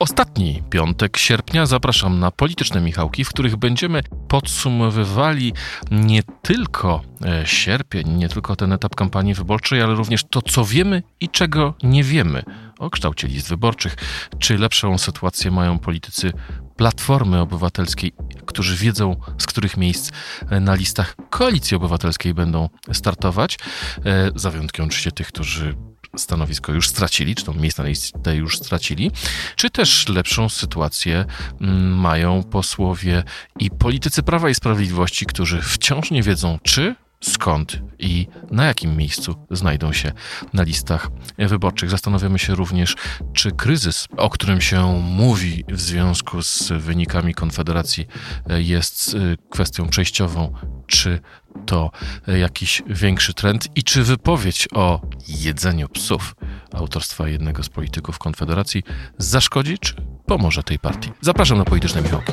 Ostatni piątek sierpnia zapraszam na polityczne Michałki, w których będziemy podsumowywali nie tylko e, sierpień, nie tylko ten etap kampanii wyborczej, ale również to, co wiemy i czego nie wiemy o kształcie list wyborczych. Czy lepszą sytuację mają politycy Platformy Obywatelskiej, którzy wiedzą, z których miejsc e, na listach Koalicji Obywatelskiej będą startować, e, za wyjątkiem oczywiście tych, którzy stanowisko już stracili, czy to miejsca na listę już stracili, czy też lepszą sytuację mm, mają posłowie i politycy Prawa i Sprawiedliwości, którzy wciąż nie wiedzą, czy skąd i na jakim miejscu znajdą się na listach wyborczych. Zastanawiamy się również, czy kryzys, o którym się mówi w związku z wynikami Konfederacji, jest y, kwestią przejściową, czy to jakiś większy trend i czy wypowiedź o jedzeniu psów autorstwa jednego z polityków Konfederacji zaszkodzi, czy pomoże tej partii. Zapraszam na polityczne Michałki.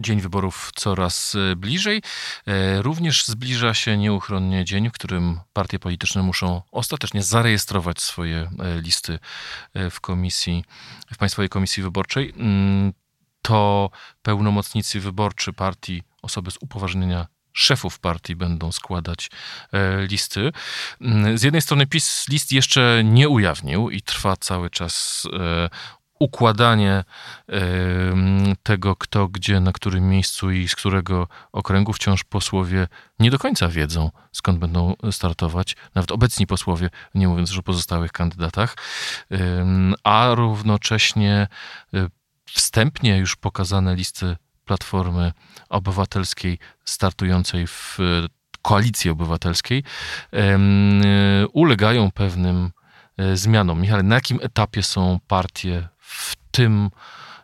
Dzień wyborów coraz e, bliżej. E, również zbliża się nieuchronnie dzień, w którym partie polityczne muszą ostatecznie zarejestrować swoje e, listy w komisji, w Państwowej Komisji Wyborczej. Mm, to pełnomocnicy wyborczy partii, osoby z upoważnienia szefów partii będą składać listy. Mm, z jednej strony PiS list jeszcze nie ujawnił i trwa cały czas układanie tego, kto gdzie, na którym miejscu i z którego okręgu. Wciąż posłowie nie do końca wiedzą, skąd będą startować, nawet obecni posłowie, nie mówiąc już o pozostałych kandydatach, a równocześnie e, wstępnie już pokazane listy Platformy Obywatelskiej startującej w koalicji obywatelskiej ulegają pewnym e, zmianom. Michale, na jakim etapie są partie w tym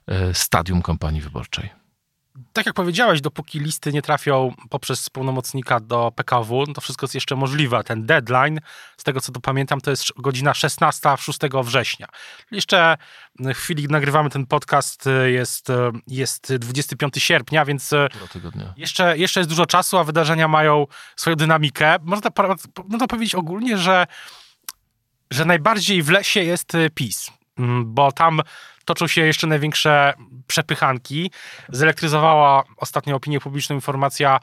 e, stadium kampanii wyborczej? Tak jak powiedziałeś, dopóki listy nie trafią poprzez pełnomocnika do PKW, no to wszystko jest jeszcze możliwe. Ten deadline, z tego co to pamiętam, to jest godzina 16 6 września. Jeszcze w chwili, gdy nagrywamy ten podcast, jest, jest 25 sierpnia, więc jeszcze, jeszcze jest dużo czasu, a wydarzenia mają swoją dynamikę. Można, można powiedzieć ogólnie, że, że najbardziej w lesie jest PiS bo tam toczą się jeszcze największe przepychanki. Zelektryzowała ostatnio opinię publiczną informacja,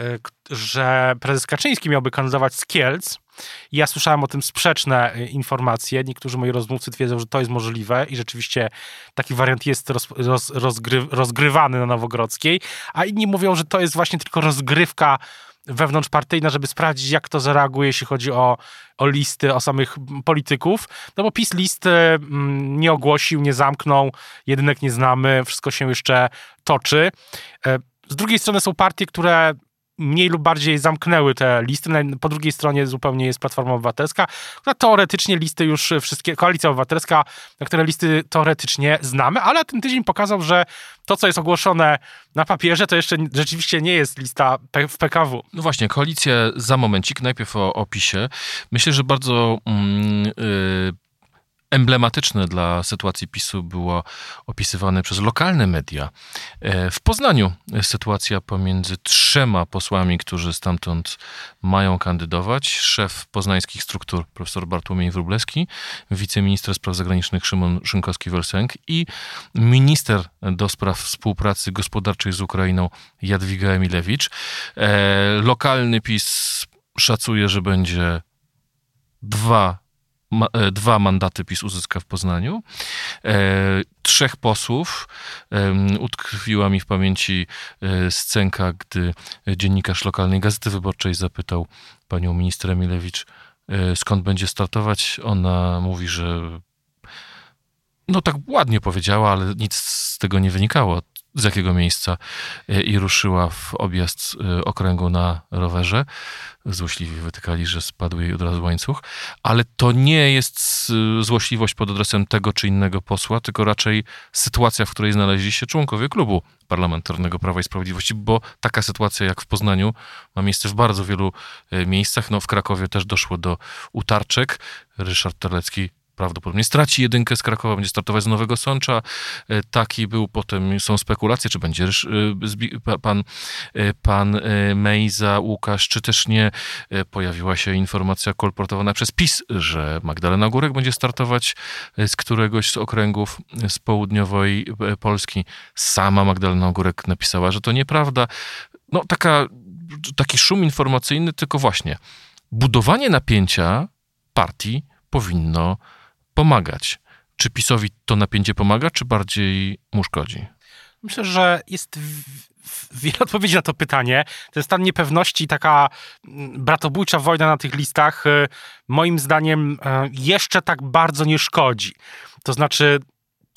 y, że prezes Kaczyński miałby kandydować z Kielc. Ja słyszałem o tym sprzeczne y, informacje. Niektórzy moi rozmówcy twierdzą, że to jest możliwe i rzeczywiście taki wariant jest roz, roz, rozgry, rozgrywany na Nowogrodzkiej, a inni mówią, że to jest właśnie tylko rozgrywka wewnątrzpartyjna, żeby sprawdzić, jak to zareaguje, jeśli chodzi o, o listy, o samych polityków. No bo PiS listy mm, nie ogłosił, nie zamknął, jedynek nie znamy, wszystko się jeszcze toczy. E, z drugiej strony są partie, które mniej lub bardziej zamknęły te listy. Po drugiej stronie zupełnie jest Platforma Obywatelska, która teoretycznie listy już wszystkie, Koalicja Obywatelska, na które listy teoretycznie znamy, ale ten tydzień pokazał, że to, co jest ogłoszone na papierze, to jeszcze rzeczywiście nie jest lista w PKW. No właśnie, koalicja za momencik, najpierw o opisie. Myślę, że bardzo mm, yy emblematyczne dla sytuacji PiSu było opisywane przez lokalne media. E, w Poznaniu sytuacja pomiędzy trzema posłami, którzy stamtąd mają kandydować. Szef poznańskich struktur profesor Bartłomiej Wróblewski, wiceminister spraw zagranicznych Szymon Szynkowski-Welsenk i minister do spraw współpracy gospodarczej z Ukrainą Jadwiga Emilewicz. E, lokalny PiS szacuje, że będzie dwa ma, e, dwa mandaty PiS uzyska w Poznaniu. E, trzech posłów. E, utkwiła mi w pamięci e, scenka, gdy dziennikarz lokalnej Gazety Wyborczej zapytał panią minister Emilewicz, e, skąd będzie startować. Ona mówi, że no tak ładnie powiedziała, ale nic z tego nie wynikało z jakiego miejsca e, i ruszyła w objazd e, okręgu na rowerze. Złośliwi wytykali, że spadł jej od razu łańcuch, ale to nie jest e, złośliwość pod adresem tego czy innego posła, tylko raczej sytuacja, w której znaleźli się członkowie klubu parlamentarnego Prawa i Sprawiedliwości, bo taka sytuacja jak w Poznaniu ma miejsce w bardzo wielu miejscach. No, w Krakowie też doszło do utarczek. Ryszard Terlecki prawdopodobnie straci jedynkę z Krakowa, będzie startować z Nowego Sącza. E, taki był potem, są spekulacje, czy będzie e, pan, e, pan Mejza, Łukasz, czy też nie. Pojawiła się informacja kolportowana przez PiS, że Magdalena Górek będzie startować z któregoś z okręgów z południowej Polski. Sama Magdalena Górek napisała, że to nieprawda. No taka, taki szum informacyjny, tylko właśnie budowanie napięcia partii powinno pomagać. Czy PiSowi to napięcie pomaga, czy bardziej mu szkodzi? Myślę, że jest wiele odpowiedzi na to pytanie. Ten stan niepewności, taka mm, bratobójcza wojna na tych listach, y, moim zdaniem y, jeszcze tak bardzo nie szkodzi. To znaczy,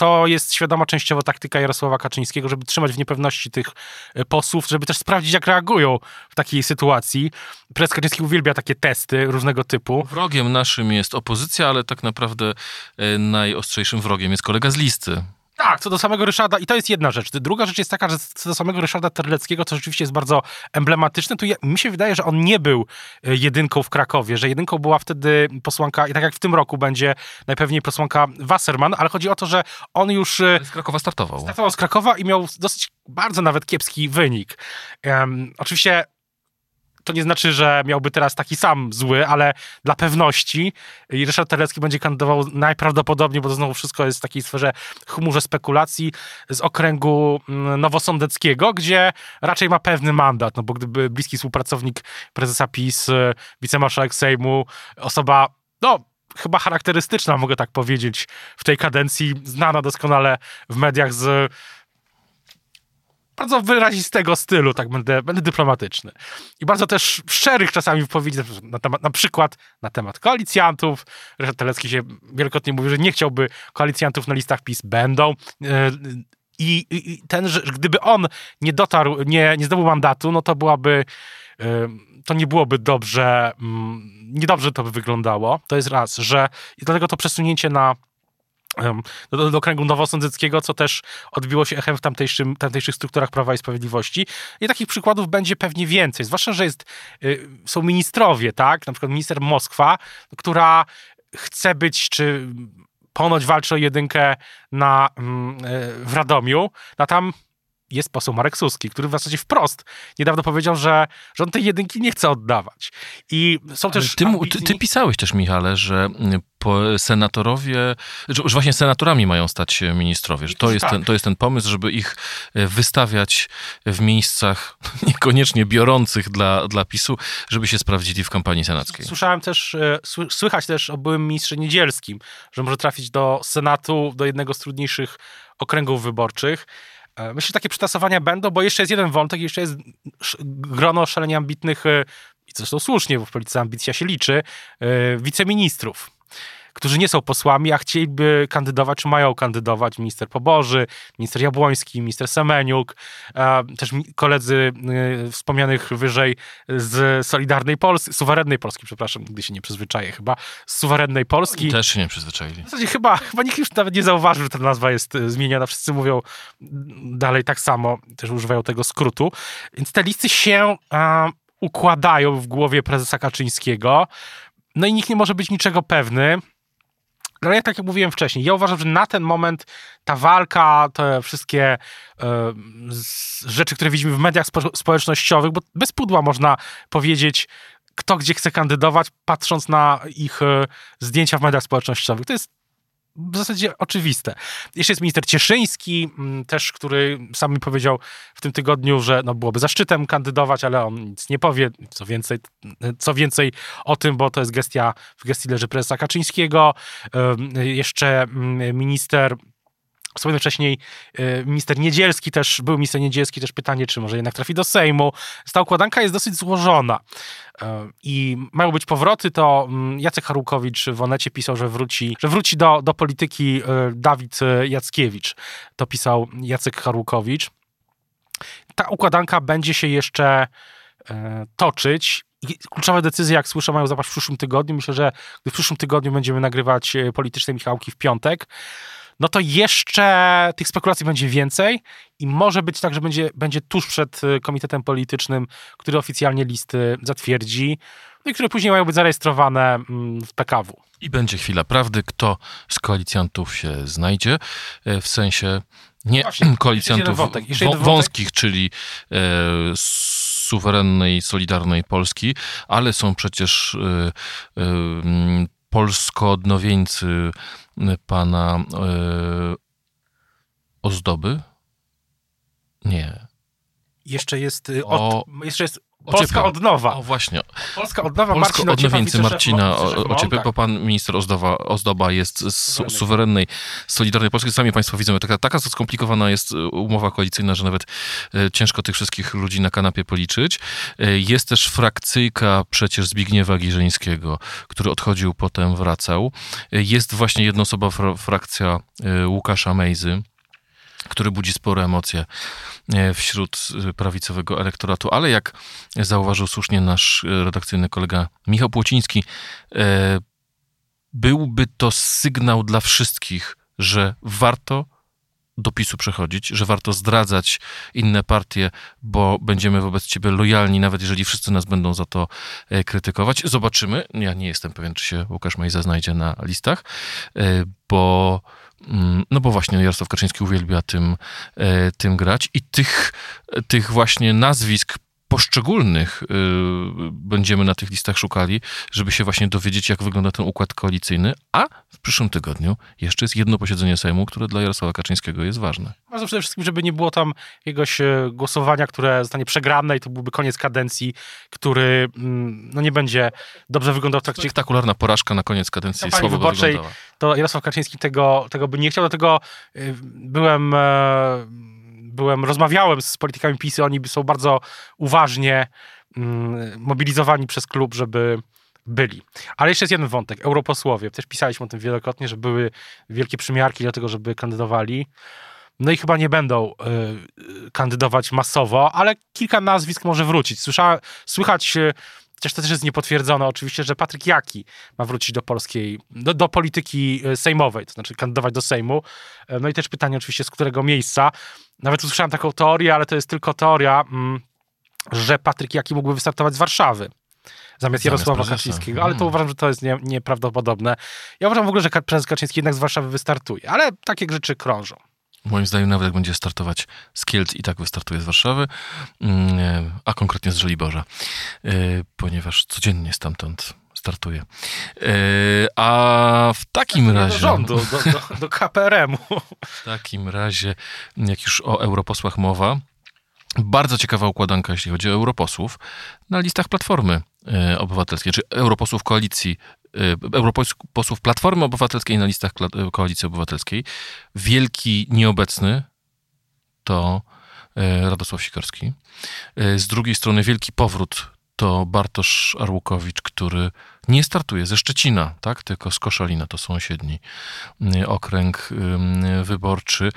to jest świadoma częściowo taktyka Jarosława Kaczyńskiego, żeby trzymać w niepewności tych e, posłów, żeby też sprawdzić, jak reagują w takiej sytuacji. Prezes Kaczyński uwielbia takie testy różnego typu. Wrogiem naszym jest opozycja, ale tak naprawdę e, najostrzejszym wrogiem jest kolega z listy. Tak, co do samego Ryszarda, i to jest jedna rzecz. Druga rzecz jest taka, że co do samego Ryszarda Terleckiego, co rzeczywiście jest bardzo emblematyczne, to ja, mi się wydaje, że on nie był e, jedynką w Krakowie, że jedynką była wtedy posłanka, i tak jak w tym roku będzie najpewniej posłanka Wasserman, ale chodzi o to, że on już... E, z Krakowa startował. Startował z Krakowa i miał dosyć bardzo nawet kiepski wynik. Um, oczywiście to nie znaczy, że miałby teraz taki sam zły, ale dla pewności Ryszard Terlecki będzie kandydował najprawdopodobniej, bo to znowu wszystko jest w takiej sferze chmurze spekulacji z okręgu mm, nowosądeckiego, gdzie raczej ma pewny mandat, no bo gdyby bliski współpracownik prezesa PiS, y, wicemarszałek Sejmu, osoba, no chyba charakterystyczna, mogę tak powiedzieć, w tej kadencji, znana doskonale w mediach z bardzo wyrazistego stylu, tak będę, będę dyplomatyczny. I bardzo też szczerych czasami wypowiedzi, na, temat, na przykład na temat koalicjantów. Ryszard Telecki się wielokrotnie mówił, że nie chciałby koalicjantów na listach PiS, będą. E, I, i ten, że gdyby on nie dotarł, nie, nie zdobył mandatu, no to byłaby e, to nie byłoby dobrze, mm, niedobrze to by wyglądało. To jest raz, że i dlatego to przesunięcie na do, do, kręgu nowosądzyckiego, co też odbiło się echem w tamtejszych strukturach Prawa i Sprawiedliwości. I takich przykładów będzie pewnie więcej, zwłaszcza, że jest, y, są ministrowie, tak? Na przykład minister Moskwa, która chce być, czy ponoć walczy o jedynkę na, mm, y, w Radomiu, no tam jest poseł Marek Suski, który w zasadzie wprost niedawno powiedział, że, że on tej jedynki nie chce oddawać. I są też. Ty, ambitni... ty, ty, pisałeś też, Michale, że mm, senatorowie, że, właśnie senatorami mają stać się ministrowie. Że to, jest tak. ten, to jest ten pomysł, żeby ich e, wystawiać w miejscach niekoniecznie biorących dla, dla PiSu, żeby się sprawdzili w kampanii senackiej. Słyszałem też, e, słychać też o byłym ministrze Niedzielskim, że może trafić do Senatu, do jednego z trudniejszych okręgów wyborczych. E, myślę, że takie przetasowania będą, bo jeszcze jest jeden wątek, jeszcze jest grono szalenie ambitnych, e, i zresztą słusznie, bo w polityce ambicja się liczy, e, wiceministrów którzy nie są posłami, a chcieliby kandydować, czy mają kandydować, minister Poboży, minister Jabłoński, minister Semeniuk, też koledzy y, wspomnianych wyżej z Solidarnej Polski, suwerennej Polski, przepraszam, nigdy się nie przyzwyczaję chyba, z suwerennej Polski. Też się nie przyzwyczaili. W zasadzie chyba, chyba nikt już nawet nie zauważył, że ta nazwa jest y, zmieniona, wszyscy mówią dalej tak samo, też używają tego skrótu, więc te listy się układają w głowie prezesa Kaczyńskiego, no i nikt nie może być niczego pewny. Ale ja tak jak mówiłem wcześniej, ja uważam, że na ten moment ta walka, te wszystkie e, rzeczy, które widzimy w mediach spo, społecznościowych, bo bez pudła można powiedzieć, kto gdzie chce kandydować, patrząc na ich e, zdjęcia w mediach społecznościowych. To jest w zasadzie oczywiste. Jeszcze jest minister Cieszyński, mm, też, który sam mi powiedział w tym tygodniu, że no, byłoby zaszczytem kandydować, ale on nic nie powie. Co więcej, co więcej o tym, bo to jest gestia, w gestii leży prezesa Kaczyńskiego. Jeszcze mm, minister Wspomniałem wcześniej, e, minister Niedzielski też, był minister Niedzielski też pytanie, czy może jednak trafi do Sejmu. Ta układanka jest dosyć złożona e, i mają być powroty, to mm, Jacek Harukowicz w Onecie pisał, że wróci, że wróci do, do polityki e, Dawid Jackiewicz. To pisał Jacek Harukowicz. Ta układanka będzie się jeszcze toczyć kluczowe decyzje, jak słyszę, mają zapaść w przyszłym tygodniu. Myślę, że w przyszłym tygodniu będziemy nagrywać polityczne Michałki w piątek, no to jeszcze tych spekulacji będzie więcej i może być tak, że będzie, będzie tuż przed y, komitetem politycznym, który oficjalnie listy zatwierdzi. no i które później mają być zarejestrowane mm, w PKW. I będzie chwila prawdy, kto z koalicjantów się znajdzie, e, w sensie nie Właśnie, koalicjantów wątek, wąskich, czyli e, suwerennej, solidarnej Polski, ale są przecież e, e, polsko-odnowieńcy m, pana e, Ozdoby? Nie. Jeszcze jest, y, od, O- jeszcze jest Polska Odnowa. O właśnie, Polska Odnowa, Marcin Ociepa, Polsko-odnowieńcy wiceszef- Marcina wiceszef MON, Ociepy, tak. bo pan minister Ozdoba, Ozdoba jest z su- Suwerennej. solidarnej Polski. Sami państwo widzą, taka, taka skomplikowana jest e, umowa koalicyjna, że nawet e, ciężko tych wszystkich ludzi na kanapie policzyć. E, Jest też frakcyjka przecież Zbigniewa Giżyńskiego, który odchodził, potem wracał. Jest właśnie jednoosoba fra- frakcja Łukasza Mejzy, który budzi spore emocje e, wśród e, prawicowego elektoratu, ale jak zauważył słusznie nasz e, redakcyjny kolega Michał Płociński, byłby to sygnał dla wszystkich, że warto do PiSu przechodzić, że warto zdradzać inne partie, bo będziemy wobec ciebie lojalni, nawet jeżeli wszyscy nas będą za to krytykować. Zobaczymy. Ja nie jestem pewien, czy się Łukasz Mejza znajdzie na listach, bo no bo właśnie Jarosław Kaczyński uwielbia tym, e, tym grać i tych, tych właśnie nazwisk poszczególnych y, będziemy na tych listach szukali, żeby się właśnie dowiedzieć, jak wygląda ten układ koalicyjny, a w przyszłym tygodniu jeszcze jest jedno posiedzenie Sejmu, które dla Jarosława Kaczyńskiego jest ważne. Ważne przede wszystkim, żeby nie było tam jakiegoś e, głosowania, które zostanie przegrane i to byłby koniec kadencji, który mm, no, nie będzie dobrze wyglądał w trakcie Spektakularna porażka na koniec kadencji by wyborczej. wyglądała. To Jarosław Kaczyński tego, tego by nie chciał, dlatego y, byłem, e, byłem, rozmawiałem z politykami PiSy, oni są bardzo uważnie mm, mobilizowani przez klub, żeby byli. Ale jeszcze jest jeden wątek, europosłowie. Też pisaliśmy o tym wielokrotnie, że były wielkie przymiarki do tego, żeby kandydowali. No i chyba nie będą y, kandydować masowo, ale kilka nazwisk może wrócić. Słysza, słychać, y, chociaż to też jest niepotwierdzone oczywiście, że Patryk Jaki ma wrócić do polskiej, do, do polityki y, sejmowej, to znaczy kandydować do Sejmu. E, No i też pytanie oczywiście, z którego miejsca. Nawet usłyszałem taką teorię, ale to jest tylko teoria, mm, że Patryk Jaki mógłby wystartować z Warszawy. Zamiast Jarosława. Kaczyńskiego, ale to Mm. uważam, że to jest nie, nieprawdopodobne. Ja uważam w ogóle, że prezes Kaczyński jednak z Warszawy wystartuje, ale takie rzeczy krążą. Moim zdaniem nawet jak będzie startować z Kielc i tak wystartuje z Warszawy, mm, a konkretnie z Żoliborza, y, ponieważ codziennie stamtąd startuje. Y, A w takim Do razie... rządu, do, do, do KPRM-u. W takim razie, jak już o europosłach mowa, bardzo ciekawa układanka, jeśli chodzi o europosłów, na listach Platformy e, Obywatelskiej, czy europosłów koalicji, e, europosłów Platformy Obywatelskiej na listach e, Koalicji Obywatelskiej. Wielki nieobecny to e, Radosław Sikorski. E, Z drugiej strony wielki powrót to Bartosz Arłukowicz, który nie startuje ze Szczecina, tak, tylko z Koszalina, to sąsiedni y, okręg wyborczy,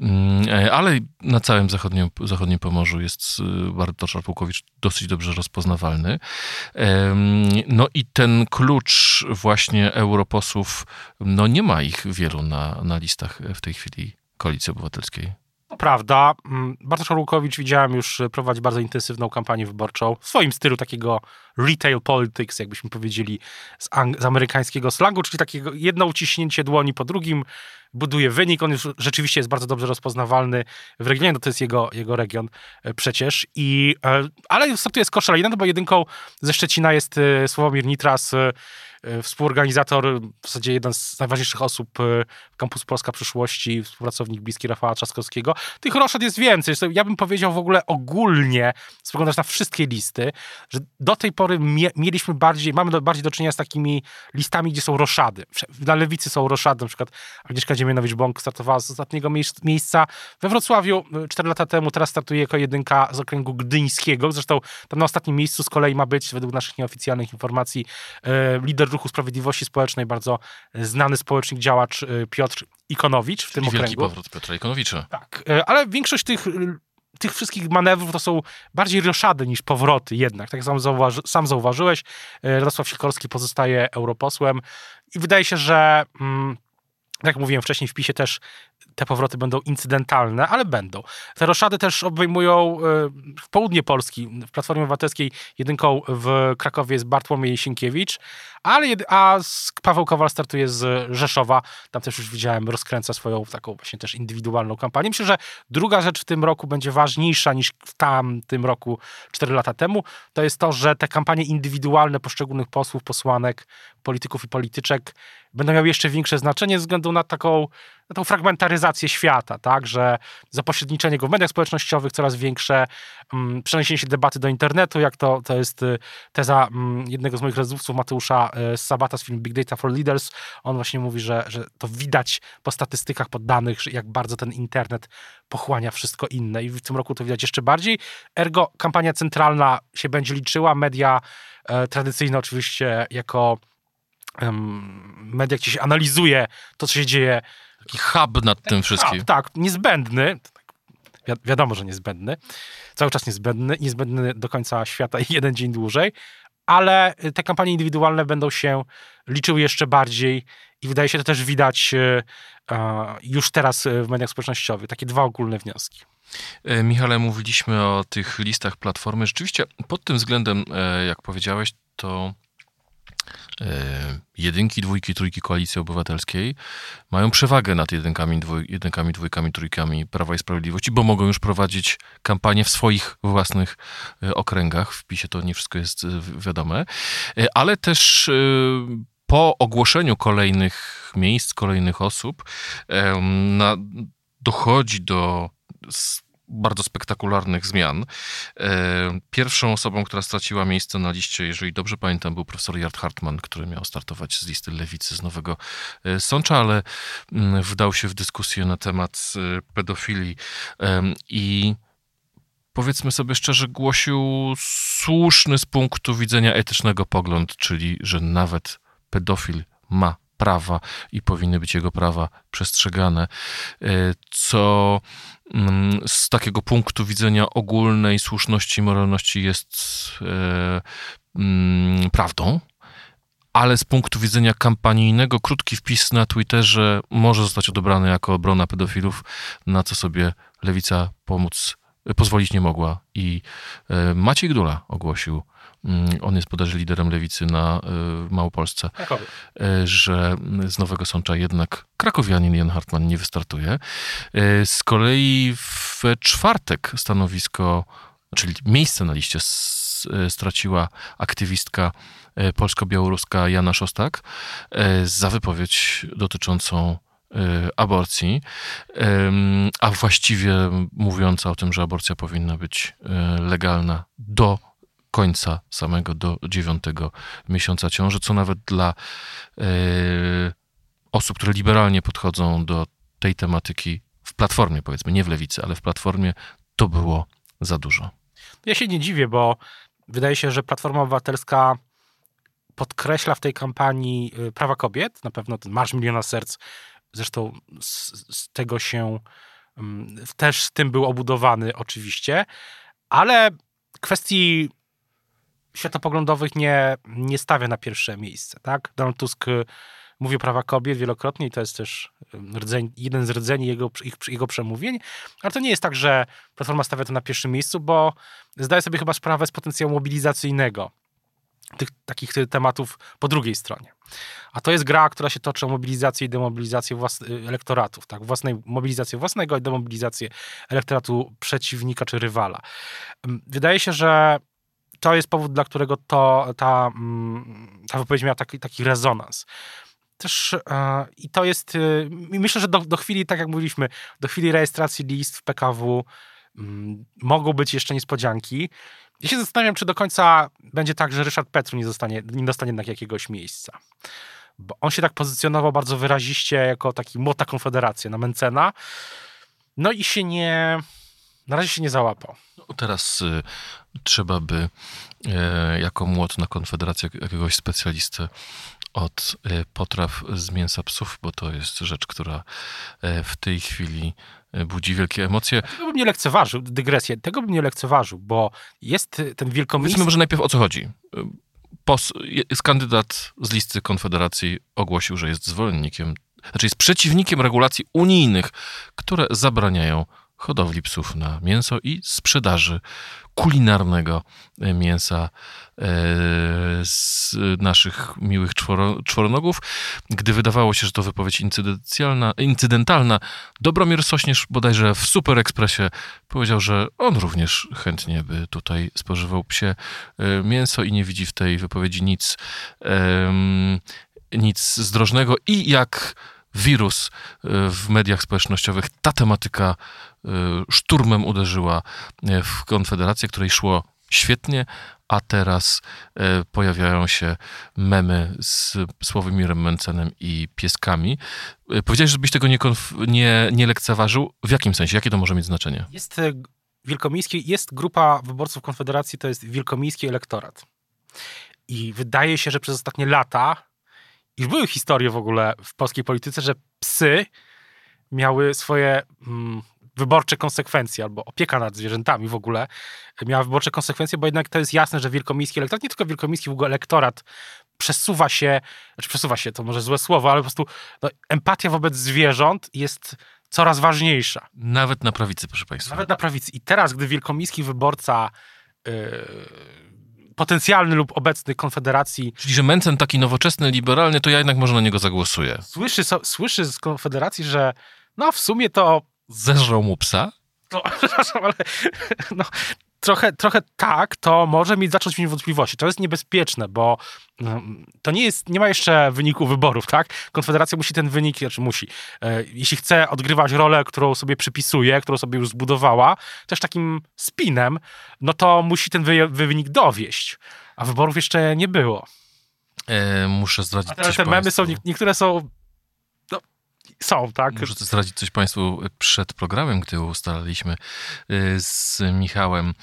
Ym, e, ale na całym zachodnim, zachodnim Pomorzu jest y, Bartosz Arłukowicz dosyć dobrze rozpoznawalny. No i ten klucz właśnie europosłów, no nie ma ich wielu na, na listach w tej chwili Koalicji Obywatelskiej. Prawda. Mm, Bartosz Orłukowicz widziałem już e, prowadzi bardzo intensywną kampanię wyborczą w swoim stylu takiego retail politics, jakbyśmy powiedzieli z, ang- z amerykańskiego slangu, czyli takiego jedno uciśnięcie dłoni po drugim buduje wynik. On już rzeczywiście jest bardzo dobrze rozpoznawalny w regionie, no to jest jego, jego region e, przecież. I, e, ale startuje z Koszalina, no bo jedynką ze Szczecina jest e, Sławomir Nitras, współorganizator, w zasadzie jeden z najważniejszych osób w Campus Polska Przyszłości, współpracownik bliski Rafała Trzaskowskiego. Tych roszad jest więcej. Ja bym powiedział w ogóle ogólnie, spoglądasz na wszystkie listy, że do tej pory mie- mieliśmy bardziej, mamy bardziej do czynienia z takimi listami, gdzie są roszady. Dla lewicy są roszady, na przykład Agnieszka Dziemianowicz-Bąk startowała z ostatniego miejsc- miejsca we Wrocławiu 4 lata temu, teraz startuje jako jedynka z okręgu gdyńskiego. Zresztą tam na ostatnim miejscu z kolei ma być, według naszych nieoficjalnych informacji, e, lider Ruchu Sprawiedliwości Społecznej, bardzo znany społecznik, działacz e, Piotr Ikonowicz w tym I wielki okręgu. powrót Piotra Ikonowicza. Tak, ale większość tych, y, tych wszystkich manewrów to są bardziej roszady niż powroty jednak. Tak sam, zauważy, sam zauważyłeś, e, Radosław Sikorski pozostaje europosłem i wydaje się, że mm, jak mówiłem wcześniej, w PiSie też te powroty będą incydentalne, ale będą. Te roszady też obejmują w południe Polski. W Platformie Obywatelskiej jedynką w Krakowie jest Bartłomiej Sienkiewicz, ale a Paweł Kowal startuje z Rzeszowa. Tam też już widziałem, rozkręca swoją taką właśnie też indywidualną kampanię. Myślę, że druga rzecz w tym roku będzie ważniejsza niż w tamtym roku, cztery lata temu. To jest to, że te kampanie indywidualne poszczególnych posłów, posłanek, polityków i polityczek będą miały jeszcze większe znaczenie ze względu na taką na tą fragmentaryzację świata, tak, że zapośredniczenie go w mediach społecznościowych coraz większe, um, przeniesienie się debaty do internetu, jak to, to jest y, teza um, jednego z moich rozmówców, Mateusza y, Sabata z filmu Big Data for Leaders. On właśnie mówi, że, że to widać po statystykach, po danych, jak bardzo ten internet pochłania wszystko inne i w tym roku to widać jeszcze bardziej. Ergo kampania centralna się będzie liczyła, media e, tradycyjne oczywiście jako media, gdzie się analizuje to, co się dzieje. Taki hub nad tym wszystkim. Hub, tak, niezbędny. Wi wiadomo, że niezbędny. Cały czas niezbędny. Niezbędny do końca świata i jeden dzień dłużej. Ale te kampanie indywidualne będą się liczyły jeszcze bardziej i wydaje się to też widać e, już teraz w mediach społecznościowych. Takie dwa ogólne wnioski. E, Michale, mówiliśmy o tych listach platformy. Rzeczywiście pod tym względem, e, jak powiedziałeś, to jedynki, dwójki, trójki Koalicji Obywatelskiej mają przewagę nad jedynkami, dwój, jedynkami, dwójkami, trójkami Prawa i Sprawiedliwości, bo mogą już prowadzić kampanię w swoich własnych e, okręgach. W PiSie to nie wszystko jest e, wiadome. Ale też po ogłoszeniu kolejnych miejsc, kolejnych osób na, dochodzi do bardzo spektakularnych zmian. E, pierwszą osobą, która straciła miejsce na liście, jeżeli dobrze pamiętam, był profesor Jart Hartman, który miał startować z listy lewicy z Nowego e, Sącza, ale mm, wdał się w dyskusję na temat e, pedofilii i powiedzmy sobie szczerze, głosił słuszny z punktu widzenia etycznego pogląd, czyli że nawet pedofil ma prawa i powinny być jego prawa przestrzegane, co z takiego punktu widzenia ogólnej słuszności i moralności jest e, mm, prawdą, ale z punktu widzenia kampanijnego krótki wpis na Twitterze może zostać odebrany jako obrona pedofilów, na co sobie lewica pomóc, pozwolić nie mogła. I e, Maciej Gdula ogłosił Mm, on jest bodajże liderem lewicy na y, Małopolsce, y, że z Nowego Sącza jednak krakowianin Jan Hartman nie wystartuje. Y, z kolei w czwartek stanowisko, czyli miejsce na liście straciła aktywistka polsko-białoruska Jana Szostak za wypowiedź dotyczącą aborcji, a właściwie mówiąca o tym, że aborcja powinna być legalna do końca samego do dziewiątego miesiąca ciąży, co nawet dla e, osób, które liberalnie podchodzą do tej tematyki w platformie, powiedzmy, nie w lewicy, ale w platformie, to było za dużo. Ja się nie dziwię, bo wydaje się, że Platforma Obywatelska podkreśla w tej kampanii y, prawa kobiet, na pewno ten Marsz Miliona Serc, zresztą z, z tego się mm, też z tym był obudowany oczywiście, ale kwestii światopoglądowych nie, nie stawia na pierwsze miejsce. Tak? Donald Tusk y, mówi o prawa kobiet wielokrotnie i to jest też y, rdzeń, jeden z rdzeni jego, ich, jego przemówień, ale to nie jest tak, że Platforma stawia to na pierwszym miejscu, bo zdaje sobie chyba sprawę z potencjału mobilizacyjnego tych takich tematów po drugiej stronie. A to jest gra, która się toczy o mobilizację i demobilizację włas- y, elektoratów, tak? Własnej, mobilizację własnego i demobilizację elektoratu przeciwnika czy rywala. Wydaje się, że to jest powód, dla którego to, ta, mm, ta wypowiedź miała taki, taki rezonans. Też e, i to jest, y, myślę, że do, do chwili, tak jak mówiliśmy, do chwili rejestracji list w PKW mm, mogą być jeszcze niespodzianki. Ja się zastanawiam, czy do końca będzie tak, że Ryszard Petru nie, zostanie, nie dostanie jednak jakiegoś miejsca. Bo on się tak pozycjonował bardzo wyraziście jako taki młota konfederacja na Mencena. No i się nie, na razie się nie załapał. Teraz y, trzeba by e, jako młot na Konfederację jakiegoś specjalistę od e, potraw z mięsa psów, bo to jest rzecz, która e, w tej chwili budzi wielkie emocje. Tego bym nie lekceważył, dygresję, tego bym nie lekceważył, bo jest ten wielkomyślny... Powiedzmy może najpierw o co chodzi. Pos, jest kandydat z listy Konfederacji ogłosił, że jest zwolennikiem znaczy jest przeciwnikiem regulacji unijnych, które zabraniają hodowli psów na mięso i sprzedaży kulinarnego e, mięsa e, z naszych miłych czworo, czworonogów. Gdy wydawało się, że to wypowiedź incydentalna, incydentalna, Dobromir Sośnierz bodajże w Super Expressie powiedział, że on również chętnie by tutaj spożywał psie e, mięso i nie widzi w tej wypowiedzi nic, nic zdrożnego i jak wirus w mediach społecznościowych ta tematyka Y, szturmem uderzyła y, w Konfederację, której szło świetnie, a teraz y, pojawiają się memy z Sławomirem Mencenem i pieskami. Powiedziałeś, żebyś tego nie, nie, nie lekceważył. W jakim sensie? Jakie to może mieć znaczenie? Jest wielkomiejski, jest grupa wyborców Konfederacji, to jest wielkomiejski elektorat. I wydaje się, że przez ostatnie lata już były historie w ogóle w polskiej polityce, że psy miały swoje mm, wyborcze konsekwencje, albo opieka nad zwierzętami w ogóle miała wyborcze konsekwencje, bo jednak to jest jasne, że wielkomiejski elektorat, nie tylko wielkomiejski, w ogóle elektorat przesuwa się, znaczy przesuwa się, to może złe słowo, ale po prostu no, empatia wobec zwierząt jest coraz ważniejsza. Nawet na prawicy, proszę Państwa. Nawet na prawicy. I teraz, gdy wielkomiejski wyborca yy, potencjalny lub obecny Konfederacji. Czyli, że Mencen taki nowoczesny, liberalny, to ja jednak może na niego zagłosuję. Słyszy, so, słyszy z Konfederacji, że no w sumie to Zeżrał mu psa? No, przepraszam, ale no, trochę, trochę tak, to może mieć zacząć mieć wątpliwości. To jest niebezpieczne, bo no, to nie jest, nie ma jeszcze wyniku wyborów, tak? Konfederacja musi ten wynik, znaczy musi, e, jeśli chce odgrywać rolę, którą sobie przypisuje, którą sobie już zbudowała, też takim spinem, no to musi ten wy, wynik dowieść, a wyborów jeszcze nie było. E, muszę zdradzić a te memy są, niektóre są są, tak? Muszę zdradzić coś Państwu przed programem, gdy ustalaliśmy y, z Michałem.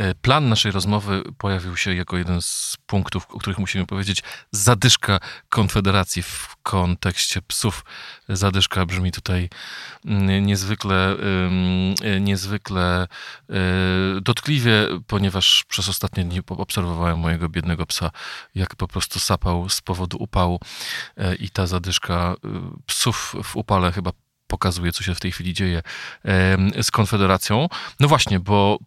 Y, plan naszej rozmowy pojawił się jako jeden z punktów, o których musimy powiedzieć. Zadyszka Konfederacji w kontekście psów. Zadyszka brzmi tutaj mm, niezwykle, y, niezwykle dotkliwie, ponieważ przez ostatnie dni obserwowałem mojego biednego psa, jak po prostu sapał z powodu upału i ta zadyszka psów w upale chyba pokazuje, co się w tej chwili dzieje z Konfederacją. No właśnie, bo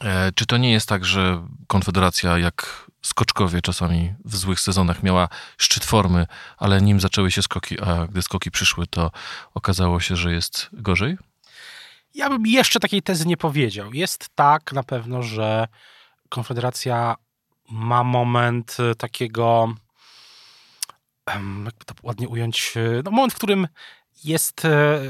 e, czy to nie jest tak, że Konfederacja, jak skoczkowie czasami w złych sezonach, miała szczyt formy, ale nim zaczęły się skoki, a gdy skoki przyszły, to okazało się, że jest gorzej? Ja bym jeszcze takiej tezy nie powiedział. Jest tak na pewno, że Konfederacja ma moment e, takiego jakby to ładnie ująć, e, no moment, w którym jest, e,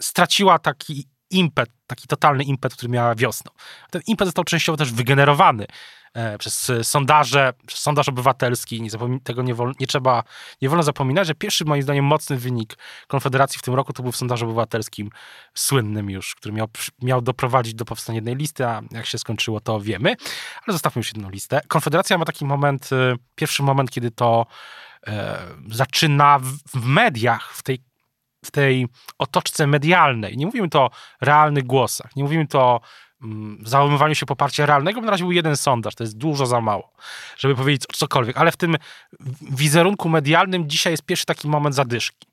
straciła taki impet, taki totalny impet, który miała wiosną. Ten impet został częściowo też wygenerowany e, przez sondaże, przez sondaż obywatelski. Nie tego nie, nie trzeba, nie wolno zapominać, że pierwszy moim zdaniem mocny wynik Konfederacji w tym roku to był w sondażu obywatelskim słynnym już, który miał, miał doprowadzić do powstania jednej listy, a jak się skończyło to wiemy. Ale zostawmy już jedną listę. Konfederacja ma taki moment, pierwszy moment, kiedy to zaczyna w, w mediach, w tej, w tej otoczce medialnej, nie mówimy to o realnych głosach, nie mówimy to o mm, załamywaniu się poparcia realnego, bo na razie był jeden sondaż, to jest dużo za mało, żeby powiedzieć cokolwiek, ale w tym wizerunku medialnym dzisiaj jest pierwszy taki moment zadyszki.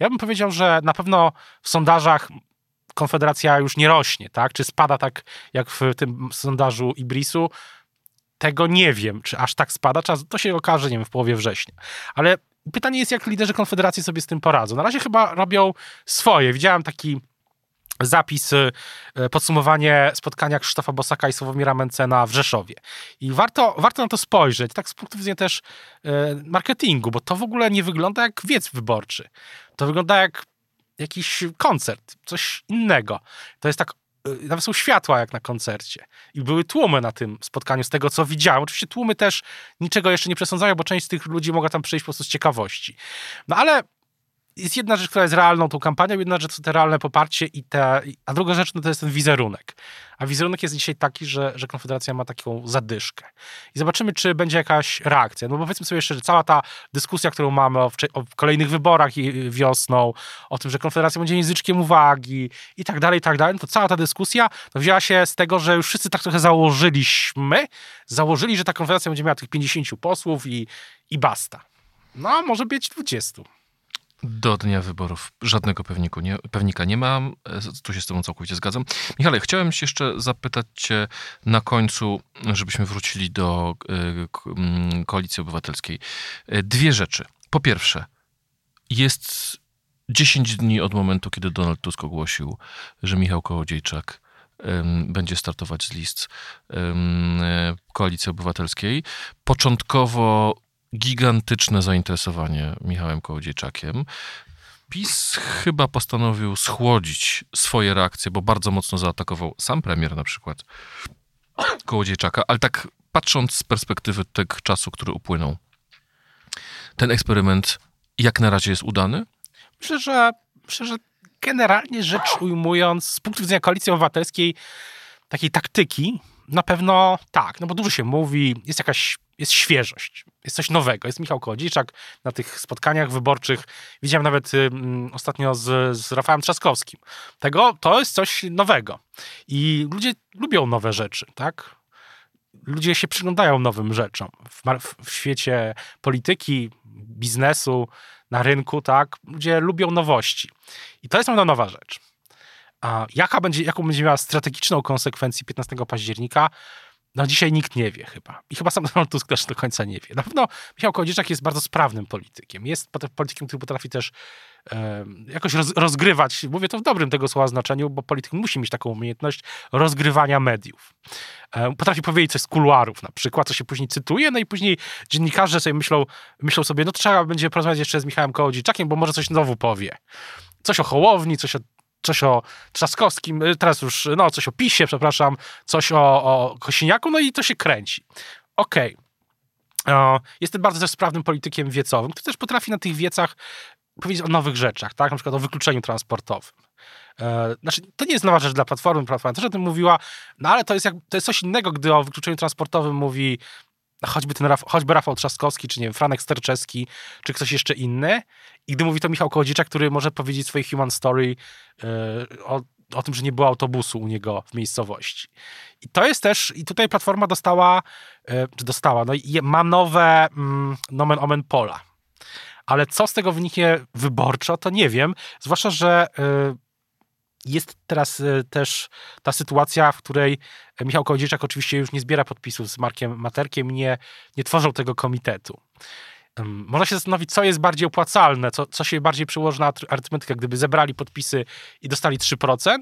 Ja bym powiedział, że na pewno w sondażach Konfederacja już nie rośnie, tak? Czy spada tak jak w tym sondażu Ibrisu? Tego nie wiem, czy aż tak spada. To się okaże, nie wiem, w połowie września. Ale pytanie jest, jak liderzy Konfederacji sobie z tym poradzą. Na razie chyba robią swoje. Widziałem taki zapis, e, podsumowanie spotkania Krzysztofa Bosaka i Sławomira Mencena w Rzeszowie. I warto, warto na to spojrzeć, tak z punktu widzenia też e, marketingu, bo to w ogóle nie wygląda jak wiec wyborczy. To wygląda jak jakiś koncert, coś innego. To jest tak Y, nawet są światła jak na koncercie. I były tłumy na tym spotkaniu, z tego co widziałem. Oczywiście tłumy też niczego jeszcze nie przesądzają, bo część z tych ludzi mogła tam przyjść po prostu z ciekawości. No ale jest jedna rzecz, która jest realną tą kampanią, jedna rzecz to te realne poparcie i te, a druga rzecz no to jest ten wizerunek. A wizerunek jest dzisiaj taki, że, że Konfederacja ma taką zadyszkę. I zobaczymy, czy będzie jakaś reakcja. No bo powiedzmy sobie jeszcze, że cała ta dyskusja, którą mamy o, o kolejnych wyborach wiosną, o tym, że Konfederacja będzie języczkiem uwagi i tak dalej, i tak dalej, no to cała ta dyskusja no wzięła się z tego, że już wszyscy tak trochę założyliśmy, założyli, że ta Konfederacja będzie miała tych 50 posłów i, i basta. No, może być 20. Do dnia wyborów żadnego pewniku nie, pewnika nie mam. E, tu się z Tobą całkowicie zgadzam. Michale, chciałem się jeszcze zapytać Cię na końcu, żebyśmy wrócili do y, Koalicji Obywatelskiej. Dwie rzeczy. Po pierwsze, jest 10 dni od momentu, kiedy Donald Tusk ogłosił, że Michał Kołodziejczak będzie startować z list Koalicji Obywatelskiej. Początkowo gigantyczne zainteresowanie Michałem Kołodziejczakiem. PiS chyba postanowił schłodzić swoje reakcje, bo bardzo mocno zaatakował sam premier na przykład Kołodziejczaka, ale tak patrząc z perspektywy tego czasu, który upłynął, ten eksperyment jak na razie jest udany? Myślę, że, myślę, że generalnie rzecz ujmując, z punktu widzenia koalicji obywatelskiej, takiej taktyki, na pewno tak, no bo dużo się mówi, jest jakaś, jest świeżość, jest coś nowego. Jest Michał Kołodziejczak na tych spotkaniach wyborczych. Widziałem nawet y, ostatnio z, z Rafałem Trzaskowskim. Tego, to jest coś nowego. I ludzie lubią nowe rzeczy, tak? Ludzie się przyglądają nowym rzeczom. W, w, świecie polityki, biznesu, na rynku, tak? Ludzie lubią nowości. I to jest nowa rzecz. A jaka będzie, jaką będzie miała strategiczną konsekwencję 15 października, no dzisiaj nikt nie wie chyba. I chyba sam Donald Tusk też do końca nie wie. Na pewno Michał Kołodziejczak jest bardzo sprawnym politykiem. Jest politykiem, który potrafi też jakoś roz, rozgrywać, mówię to w dobrym tego słowa znaczeniu, bo polityk musi mieć taką umiejętność rozgrywania mediów. E, potrafi powiedzieć coś z kuluarów na przykład, co się później cytuje, no i później dziennikarze sobie myślą, myślą sobie, no trzeba będzie porozmawiać jeszcze z Michałem Kołodziejczakiem, bo może coś znowu powie. Coś o Hołowni, coś o coś o Trzaskowskim, y, teraz już, no coś o PiSie, przepraszam, coś o, o Kosiniaku, no i to się kręci. Okej. Okay. Jestem bardzo też sprawnym politykiem wiecowym, który też potrafi na tych wiecach powiedzieć o nowych rzeczach, tak? Na przykład o wykluczeniu transportowym. E, znaczy, to nie jest nowa rzecz dla Platformy, Platforma też o tym mówiła, no ale to jest, jak, to jest coś innego, gdy o wykluczeniu transportowym mówi choćby ten choćby Rafał Trzaskowski, czy nie wiem, Franek Sterczewski, czy ktoś jeszcze inny. I gdy mówi to Michał Kołodziejczak, który może powiedzieć swojej human story yy, o, o tym, że nie było autobusu u niego w miejscowości. I to jest też, i tutaj Platforma dostała, yy, czy dostała, no i ma nowe mm, nomen omen pola. Ale co z tego wyniknie wyborczo, to nie wiem. Zwłaszcza, że yy, jest teraz e, też ta sytuacja, w której Michał Kołodziejczak oczywiście już nie zbiera podpisów z Markiem Materkiem, nie, nie tworzą tego komitetu. Można się zastanowić, co jest bardziej opłacalne, co, co się bardziej przełoży na arytmetykę, gdyby zebrali podpisy i dostali 3%,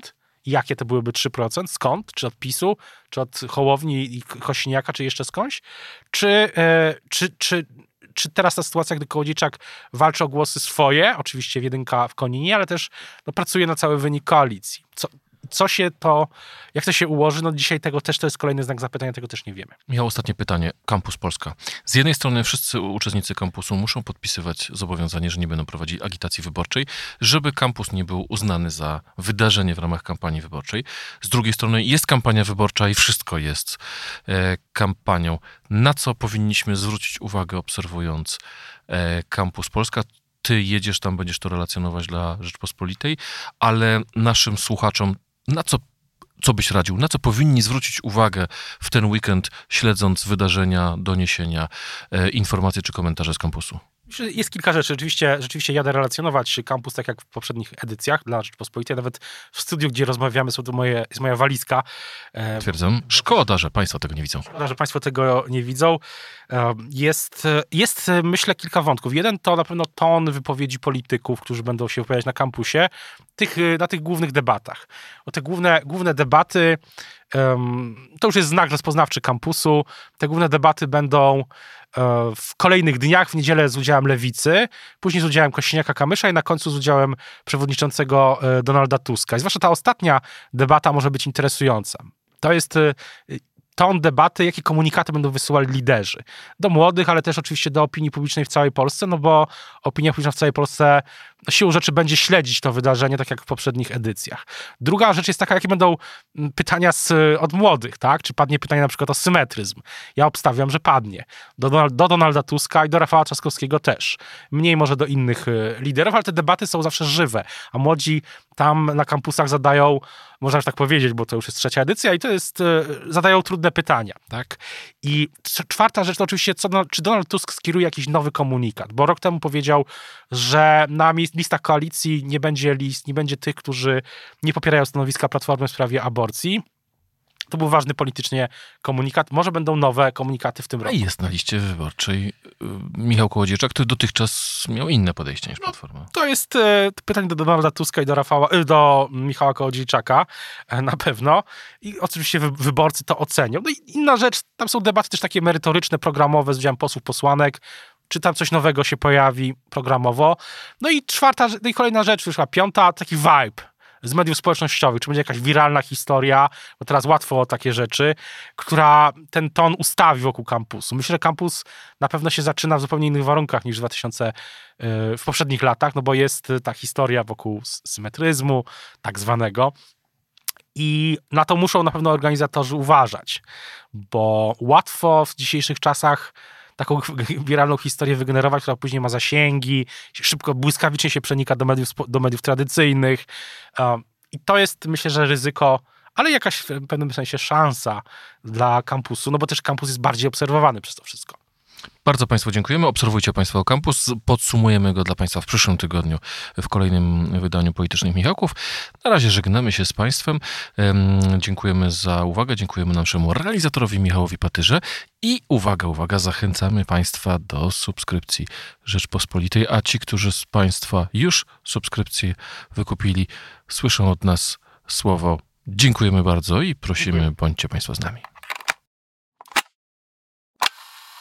jakie to byłyby 3%, skąd, czy od PiSu, czy od Hołowni i Kosiniaka, czy jeszcze skądś, czy, e, czy, czy, czy teraz ta sytuacja, gdy Kołodziejczak walczy o głosy swoje, oczywiście w jedynka w Koninie, ale też no, pracuje na cały wynik koalicji. Co, co się to, jak to się ułoży, no dzisiaj tego też to jest kolejny znak zapytania, tego też nie wiemy. Miał ostatnie pytanie. Kampus Polska. Z jednej strony wszyscy uczestnicy kampusu muszą podpisywać zobowiązanie, że nie będą prowadzić agitacji wyborczej, żeby kampus nie był uznany za wydarzenie w ramach kampanii wyborczej. Z drugiej strony jest kampania wyborcza i wszystko jest e, kampanią. Na co powinniśmy zwrócić uwagę obserwując e, Kampus Polska? ty jedziesz tam, będziesz to relacjonować dla Rzeczpospolitej, ale naszym słuchaczom na co, co byś radził? Na co powinni zwrócić uwagę w ten weekend, śledząc wydarzenia, doniesienia, e, informacje czy komentarze z kampusu? Jest kilka rzeczy. Rzeczywiście, rzeczywiście jadę relacjonować kampus, tak jak w poprzednich edycjach dla Rzeczpospolitej. Nawet w studiu, gdzie rozmawiamy, są to moje, jest moja walizka. E, Twierdzam. Szkoda, że Państwo tego nie widzą. Szkoda, że Państwo tego nie widzą. E, jest, jest, myślę, kilka wątków. Jeden to na pewno ton wypowiedzi polityków, którzy będą się wypowiadać na kampusie, tych, na tych głównych debatach. O te główne, główne debaty to już jest znak rozpoznawczy kampusu. Te główne debaty będą e, w kolejnych dniach, w niedzielę z udziałem Lewicy, później z udziałem Kośniaka-Kamysza i na końcu z udziałem przewodniczącego e, Donalda Tuska. I zwłaszcza ta ostatnia debata może być interesująca. To jest e, ton debaty, jakie komunikaty będą wysyłali liderzy. Do młodych, ale też oczywiście do opinii publicznej w całej Polsce, no bo opinia publiczna w całej Polsce siłą rzeczy będzie śledzić to wydarzenie, tak jak w poprzednich edycjach. Druga rzecz jest taka, jakie będą mm, pytania z, od młodych, tak? Czy padnie pytanie na przykład o symetryzm? Ja obstawiam, że padnie. Do, do Donalda Tuska i do Rafała Trzaskowskiego też. Mniej może do innych y, liderów, ale te debaty są zawsze żywe, a młodzi tam na kampusach zadają, można tak powiedzieć, bo to już jest trzecia edycja i to jest, y, zadają trudne pytania, tak? I czwarta rzecz to oczywiście, co, czy Donald Tusk skieruje jakiś nowy komunikat, bo rok temu powiedział, że na miejscu listach koalicji nie będzie list, nie będzie tych, którzy nie popierają stanowiska Platformy w sprawie aborcji. To był ważny politycznie komunikat. Może będą nowe komunikaty w tym A roku. jest na liście wyborczej y, Michał Kołodziejczak, który dotychczas miał inne podejście niż Platforma. To jest e, pytanie do Donalda Tuska i do, Rafała, e, do Michała Kołodziejczaka e, na pewno. I oczywiście wy, wyborcy to ocenią. No i inna rzecz, tam są debaty też takie merytoryczne, programowe z udziałem posłów, posłanek. Czy tam coś nowego się pojawi programowo. No i czwarta, no i kolejna rzecz, wyszła piąta, taki vibe z mediów społecznościowych, czy będzie jakaś wiralna historia, bo teraz łatwo o takie rzeczy, która ten ton ustawi wokół kampusu. Myślę, że kampus na pewno się zaczyna w zupełnie innych warunkach niż w 2000 y, w poprzednich latach, no bo jest ta historia wokół symetryzmu, tak zwanego. I na to muszą na pewno organizatorzy uważać, bo łatwo w dzisiejszych czasach taką wiralną historię wygenerować, która później ma zasięgi, szybko, błyskawicznie się przenika do mediów, do mediów tradycyjnych. I to jest, myślę, że ryzyko, ale jakaś w pewnym sensie szansa dla kampusu, no bo też kampus jest bardziej obserwowany przez to wszystko. Bardzo Państwu dziękujemy. Obserwujcie Państwo kampus. Podsumujemy go dla Państwa w przyszłym tygodniu w kolejnym wydaniu Politycznych Michałków. Na razie żegnamy się z Państwem. Em, Dziękujemy za uwagę. Dziękujemy naszemu realizatorowi Michałowi Patyrze. I uwaga, uwaga, zachęcamy Państwa do subskrypcji Rzeczpospolitej, a ci, którzy z Państwa już subskrypcję wykupili, słyszą od nas słowo dziękujemy bardzo i prosimy, bądźcie Państwo z nami.